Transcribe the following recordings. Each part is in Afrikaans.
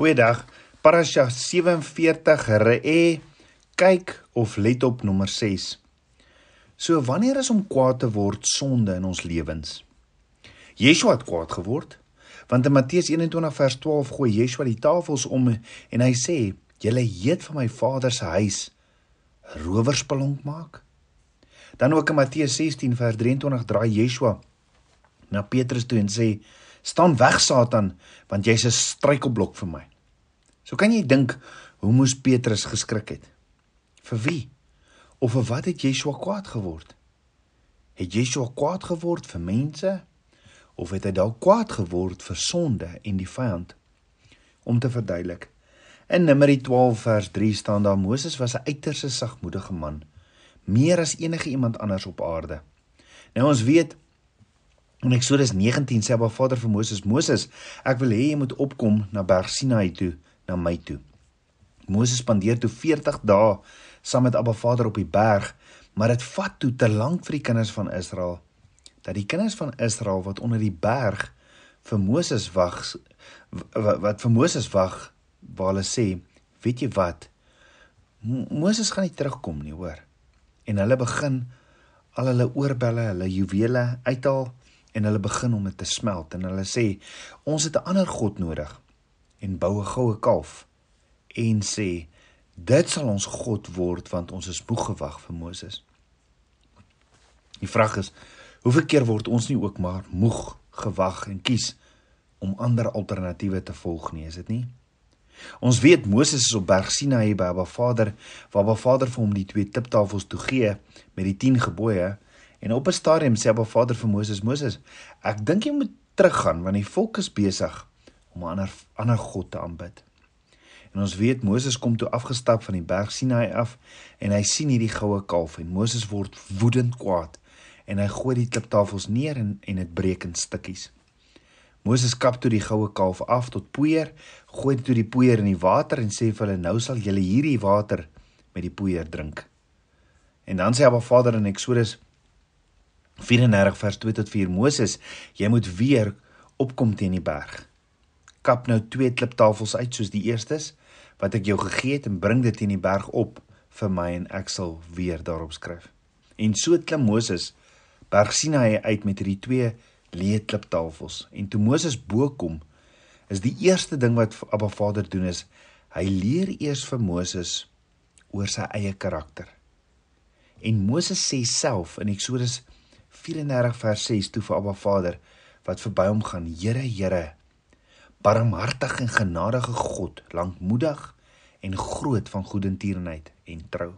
Goeiedag. Parasha 47 Re'e kyk of let op nommer 6. So wanneer is om kwaad te word sonde in ons lewens? Yeshua het kwaad geword want in Matteus 21 vers 12 gooi Yeshua die tafels om en hy sê julle eet van my Vader se huis rowerspelonk maak. Dan ook in Matteus 16 vers 23 draai Yeshua na Petrus toe en sê staan weg Satan want jy's 'n struikelblok vir my. So kan jy dink hoe moes Petrus geskrik het? Vir wie? Of vir wat het Yeshua kwaad geword? Het Yeshua kwaad geword vir mense of het hy dalk kwaad geword vir sonde en die vyand? Om te verduidelik. In Numeri 12 vers 3 staan daar Moses was 'n uiters sagmoedige man, meer as enige iemand anders op aarde. Nou ons weet in Eksodus 19 sê Abba Vader vir Moses: "Moses, ek wil hê jy moet opkom na Berg Sinaï toe." Na my toe. Moses spandeer toe 40 dae saam met Abba Vader op die berg, maar dit vat toe te lank vir die kinders van Israel dat die kinders van Israel wat onder die berg vir Moses wag wat vir Moses wag waar hulle sê, weet jy wat? Moses gaan nie terugkom nie, hoor. En hulle begin al hulle oorbelle, hulle juwele uithaal en hulle begin om dit te smelt en hulle sê ons het 'n ander god nodig en bou 'n goue kalf en sê dit sal ons God word want ons is moeg gewag vir Moses. Die vraag is hoeveel keer word ons nie ook maar moeg gewag en kies om ander alternatiewe te volg nie, is dit nie? Ons weet Moses is op Berg Sinaï by Abba Vader, waar Abba Vader vir hom die twee tiptafels toe gee met die 10 gebooie en op 'n stadium sê Abba Vader vir Moses: "Moses, ek dink jy moet teruggaan want die volk is besig om 'n ander ander god te aanbid. En ons weet Moses kom toe afgestap van die berg Sinai af en hy sien hierdie goue kalf en Moses word woedend kwaad en hy gooi die kliptafels neer en en dit breek in stukkies. Moses kap toe die goue kalf af tot poeier, gooi dit toe die poeier in die water en sê vir hulle nou sal julle hierdie water met die poeier drink. En dan sê Abba Vader in Eksodus 34 vers 2 tot 4 Moses, jy moet weer opkom teen die berg kap nou twee kliptafels uit soos die eerstes wat ek jou gegee het en bring dit in die berg op vir my en ek sal weer daarop skryf. En so klim Moses berg Sinaï uit met hierdie twee leë kliptafels en toe Moses bo kom is die eerste ding wat Abba Vader doen is hy leer eers vir Moses oor sy eie karakter. En Moses sê self in Eksodus 34 vers 6 toe vir Abba Vader wat verby hom gaan: Here, Here, barmhartig en genadige God, lankmoedig en groot van goedertierenheid en trou.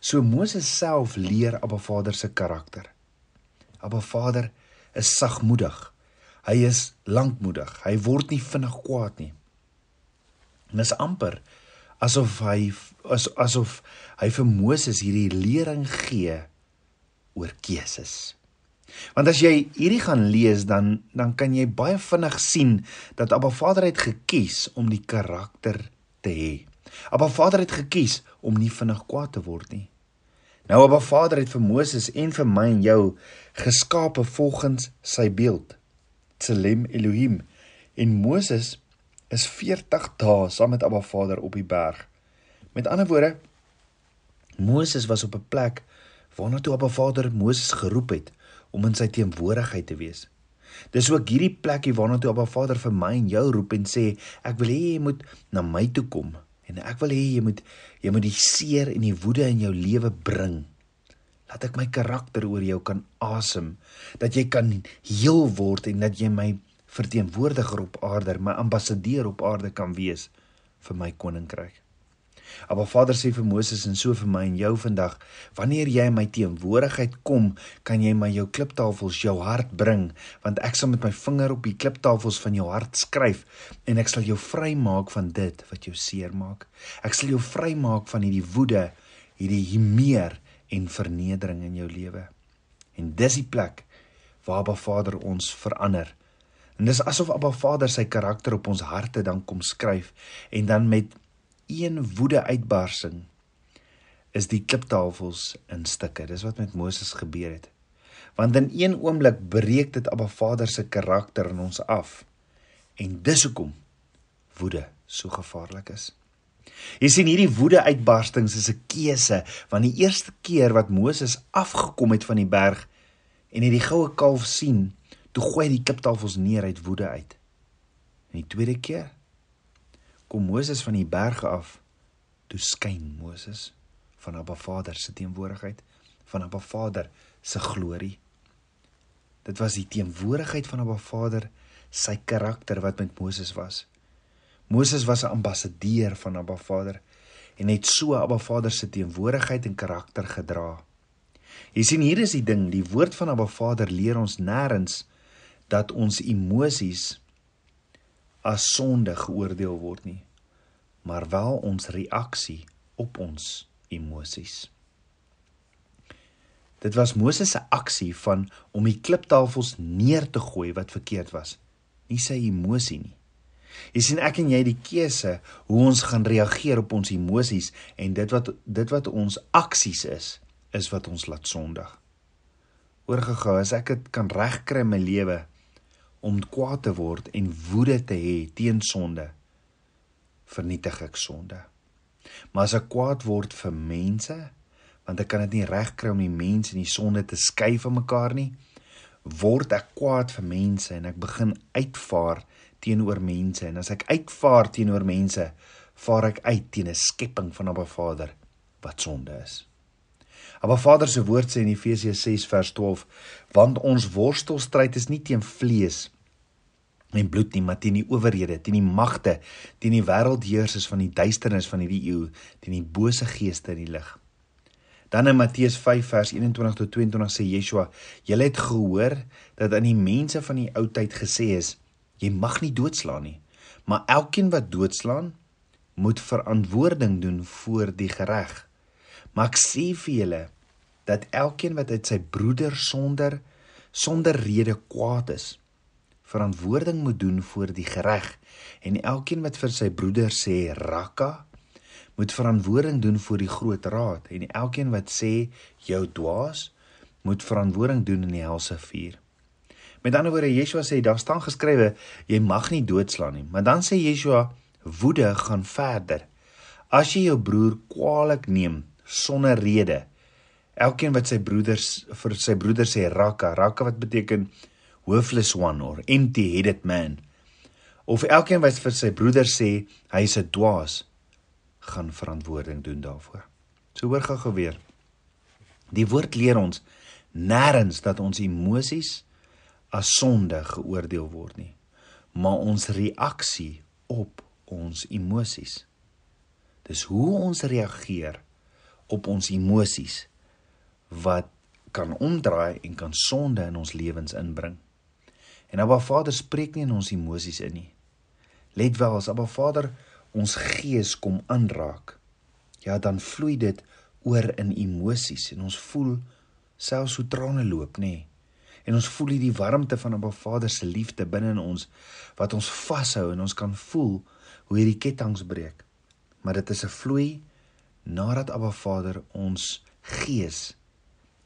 So Moses self leer Abba Vader se karakter. Abba Vader is sagmoedig. Hy is lankmoedig. Hy word nie vinnig kwaad nie. En is amper asof hy as, asof hy vir Moses hierdie lering gee oor keuses. Want as jy hierdie gaan lees dan dan kan jy baie vinnig sien dat Abba Vader het gekies om die karakter te hê. Abba Vader het gekies om nie vinnig kwaad te word nie. Nou Abba Vader het vir Moses en vir my en jou geskape volgens sy beeld. Tselem Elohim. En Moses is 40 dae saam met Abba Vader op die berg. Met ander woorde Moses was op 'n plek waarna toe Abba Vader Moses geroep het om in sy teenwoordigheid te wees. Dis ook hierdie plekie waarna toe Abba Vader vir my en jou roep en sê ek wil hê jy moet na my toe kom en ek wil hê jy moet jy moet die seer en die woede in jou lewe bring. Laat ek my karakter oor jou kan asem dat jy kan heel word en dat jy my verteenwoordiger op aarde, my ambassadeur op aarde kan wees vir my koninkryk. Maar Vader sê vir Moses en so vir my en jou vandag, wanneer jy in my teenwoordigheid kom, kan jy my jou kliptafels jou hart bring, want ek sal met my vinger op die kliptafels van jou hart skryf en ek sal jou vrymaak van dit wat jou seermaak. Ek sal jou vrymaak van hierdie woede, hierdie himeer en vernedering in jou lewe. En dis die plek waar Abba Vader ons verander. En dis asof Abba Vader sy karakter op ons harte dan kom skryf en dan met een woede uitbarsing is die kliptafels in stukke. Dis wat met Moses gebeur het. Want in een oomblik breek dit Abba Vader se karakter in ons af. En dis hoekom woede so gevaarlik is. Jy sien hierdie woede uitbarstings is 'n keuse want die eerste keer wat Moses afgekom het van die berg en hy die goue kalf sien, toe gooi hy die kliptafels neer uit woede uit. En die tweede keer kom Moses van die berg af, toe skyn Moses van Abba Vader se teenwoordigheid, van Abba Vader se glorie. Dit was die teenwoordigheid van Abba Vader, sy karakter wat met Moses was. Moses was 'n ambassadeur van Abba Vader en het so Abba Vader se teenwoordigheid en karakter gedra. Jy sien hier is die ding, die woord van Abba Vader leer ons nêrens dat ons emosies as sonde geoordeel word nie, maar wel ons reaksie op ons emosies. Dit was Moses se aksie van om die kliptafels neer te gooi wat verkeerd was, nie sy emosie nie. Jy sien ek en jy die keuse hoe ons gaan reageer op ons emosies en dit wat dit wat ons aksies is, is wat ons laat sondig. Oorgegaan as ek dit kan regkry in my lewe om kwaad te word en woede te hê teen sonde, vernietig ek sonde. Maar as ek kwaad word vir mense, want ek kan dit nie regkry om die mense en die sonde te skei van mekaar nie word ek kwaad vir mense en ek begin uitvaar teenoor mense en as ek uitvaar teenoor mense vaar ek uit teen 'n skepping van Abba Vader wat sonde is. Abba Vader se woord sê in Efesiërs 6 vers 12 want ons worstelstryd is nie teen vlees en bloed nie maar teen die owerhede, teen die magte, teen die wêreldheersers van die duisternis van hierdie eeu, teen die bose geeste in die lig. Dan in Matteus 5 vers 21 tot 22 sê Yeshua: "Julle het gehoor dat aan die mense van die ou tyd gesê is: Jy mag nie doodslaan nie, maar elkeen wat doodslaan, moet verantwoording doen voor die reg. Maar ek sê vir julle dat elkeen wat uit sy broeder sonder sonder rede kwaad is, verantwoording moet doen voor die reg en elkeen wat vir sy broeder sê rakka moet verantwoording doen voor die groot raad en elkeen wat sê jou dwaas moet verantwoording doen in die helse vuur. Met ander woorde Yeshua sê daar staan geskrywe jy mag nie doodslaan nie, maar dan sê Yeshua woede gaan verder. As jy jou broer kwaadlik neem sonder rede, elkeen wat sy broeders vir sy broeder sê rakka, rakka wat beteken worthless one or empty-headed man. Of elkeen wat vir sy broeder sê hy is 'n dwaas, gaan verantwoording doen daarvoor. So hoor gou geweer. Die woord leer ons nêrens dat ons emosies as sonde geoordeel word nie, maar ons reaksie op ons emosies. Dis hoe ons reageer op ons emosies wat kan omdraai en kan sonde in ons lewens inbring. En Abba Vader spreek nie in ons emosies in nie. Let wel, as Abba Vader ons gees kom aanraak, ja, dan vloei dit oor in emosies en ons voel selfs hoe trane loop, nê. Nee. En ons voel hierdie warmte van 'n Vader se liefde binne in ons wat ons vashou en ons kan voel hoe hierdie ketTINGS breek. Maar dit is 'n vloei nadat Abba Vader ons gees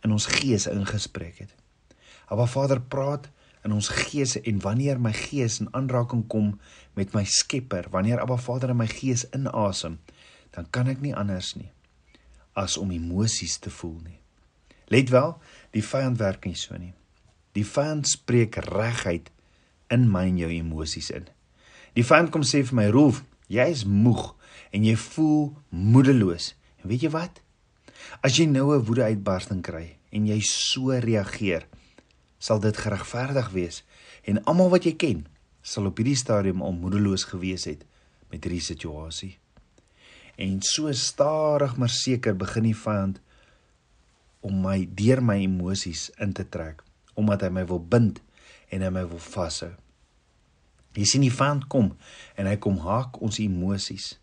in ons gees ingespreek het. Abba Vader praat in ons gees en wanneer my gees in aanraking kom met my Skepper, wanneer Abba Vader in my gees inasem, dan kan ek nie anders nie as om emosies te voel nie. Let wel, die vyand werk nie so nie. Die vyand spreek reguit in my en jou emosies in. Die vyand kom sê vir my, "Rolf, jy is moeg en jy voel moedeloos." En weet jy wat? As jy nou 'n woede uitbarsting kry en jy so reageer, sal dit geregverdig wees en almal wat jy ken sal op hierdie stadium al moedeloos gewees het met hierdie situasie. En so stadig maar seker begin die vyand om my deur my emosies in te trek omdat hy my wil bind en hy my wil vashou. Jy sien die vyand kom en hy kom haak ons emosies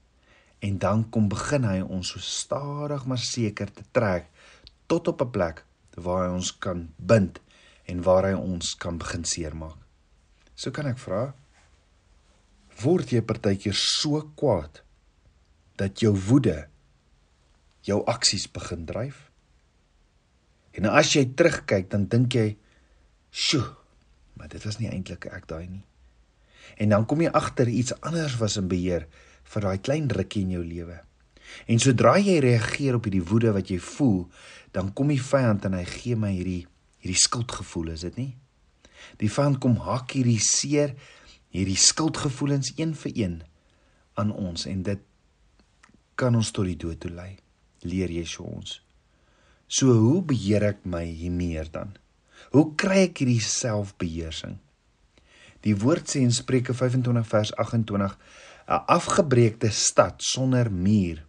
en dan kom begin hy ons so stadig maar seker te trek tot op 'n plek waar hy ons kan bind en waar hy ons kan begin seermaak. So kan ek vra, word jy partykeer so kwaad dat jou woede jou aksies begin dryf? En as jy terugkyk, dan dink jy, "Sjoe, maar dit was nie eintlik ek daai nie." En dan kom jy agter iets anders was in beheer vir daai klein rukkie in jou lewe. En sodra jy reageer op hierdie woede wat jy voel, dan kom die vyand en hy gee my hierdie hierdie skuldgevoel, is dit nie? Die vyand kom hak hierdie seer, hierdie skuldgevoelens een vir een aan ons en dit kan ons tot die dood toe lei. Leer so ons. So hoe beheer ek my hier meer dan? Hoe kry ek hierdie selfbeheersing? Die woord sê in Spreuke 25 vers 28: 'n afgebreekte stad sonder muur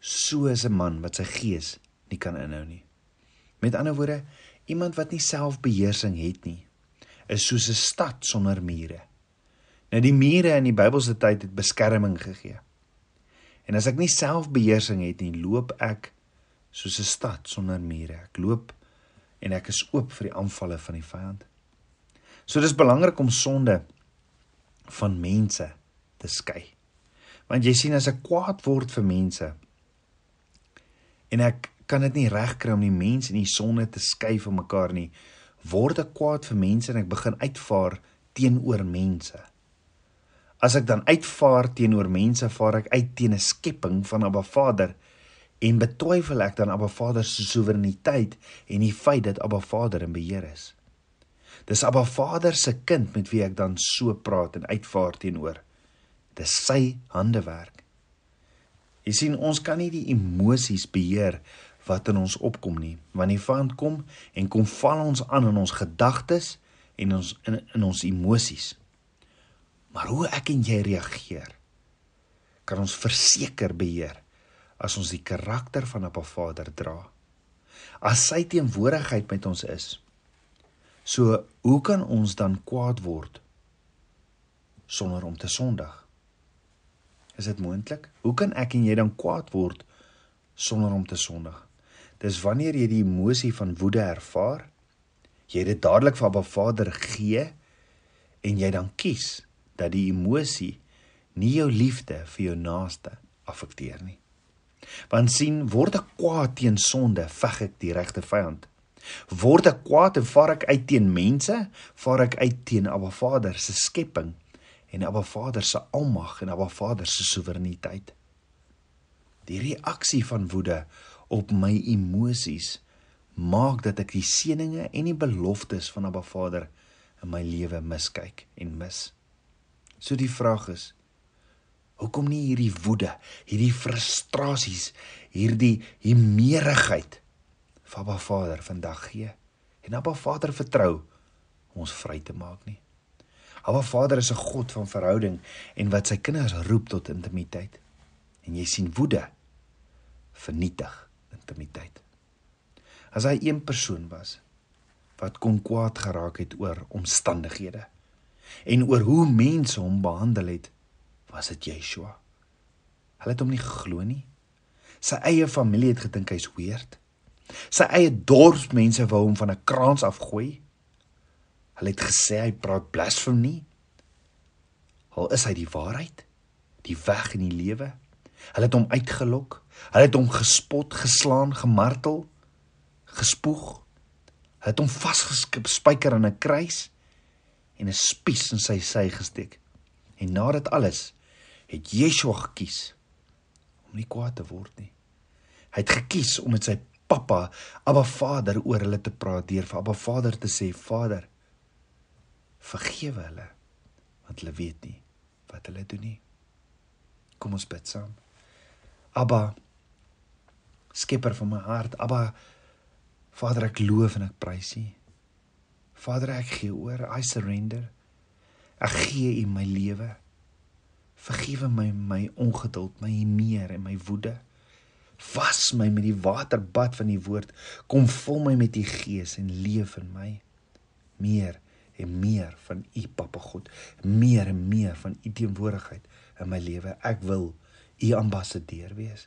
soos 'n man wat sy gees nie kan inhou nie. Met ander woorde, iemand wat nie selfbeheersing het nie, is soos 'n stad sonder mure. Nou die mure in die Bybelse tyd het beskerming gegee. En as ek nie selfbeheersing het nie, loop ek soos 'n stad sonder mure. Ek loop en ek is oop vir die aanvalle van die vyand. So dis belangrik om sonde van mense te skei. Want jy sien as ek kwaad word vir mense en ek kan dit nie regkry om die mens en die sonde te skei van mekaar nie, word ek kwaad vir mense en ek begin uitvaar teenoor mense. As ek dan uitvaar teenoor mense, vaar ek uit teen 'n skepping van Abba Vader en betwyfel ek dan Abba Vader se soewereiniteit en die feit dat Abba Vader in beheer is. Dis Abba Vader se kind met wie ek dan so praat en uitvaar teenoor. Dis sy handewerk. Jy sien, ons kan nie die emosies beheer wat in ons opkom nie. Wanneer die vyand kom en kom val ons aan in ons gedagtes en ons in, in ons emosies. Maar hoe ek en jy reageer kan ons verseker beheer as ons die karakter van 'n Vader dra. As sy teenwoordigheid met ons is. So, hoe kan ons dan kwaad word sonder om te sondig? Is dit moontlik? Hoe kan ek en jy dan kwaad word sonder om te sondig? Dis wanneer jy die emosie van woede ervaar, jy dit dadelik vir Abba Vader gee en jy dan kies dat die emosie nie jou liefde vir jou naaste affekteer nie. Want sien, word ek kwaad teen sonde, veg ek die regte vyand. Word ek kwaad en vaar ek uit teen mense, vaar ek uit teen Abba Vader se skepping en Abba Vader se almag en Abba Vader se soewereiniteit. Die reaksie van woede op my emosies maak dat ek die seënings en die beloftes van Abba Vader in my lewe miskyk en mis. So die vraag is: hoekom nie hierdie woede, hierdie frustrasies, hierdie hemerigheid van Abba Vader vandag gee en Abba Vader vertrou om ons vry te maak nie? Abba Vader is 'n God van verhouding en wat sy kinders roep tot intimiteit. En jy sien woede vernietig intimiteit. As hy een persoon was wat kon kwaad geraak het oor omstandighede en oor hoe mense hom behandel het, was dit Yeshua. Hulle het hom nie geglo nie. Sy eie familie het gedink hy's weird. Sy eie dorpsmense wou hom van 'n kraans afgooi. Hulle het gesê hy praat blasfemie. Al is hy die waarheid, die weg en die lewe. Hulle het hom uitgelok. Hulle het hom gespot, geslaan, gemartel, gespoeg. Hulle het hom vasgespijker aan 'n kruis en 'n spies in sy sy gesteek. En na dit alles het Yeshua gekies om nie kwaad te word nie. Hy het gekies om met sy pappa, Abba Vader oor hulle te praat deur vir Abba Vader te sê, Vader, vergewe hulle want hulle weet nie wat hulle doen nie. Kom ons bid saam. Abba Skepper van my hart, Abba Vader ek loof en ek prys U. Vader ek gee oor, I surrender. Ek gee U my lewe. Vergewe my my ongeduld, my meer en my woede. Was my met die waterbad van die woord. Kom vul my met U gees en leef in my. Meer en meer van u Papa God, meer en meer van u teenwoordigheid in my lewe. Ek wil u ambassadeur wees.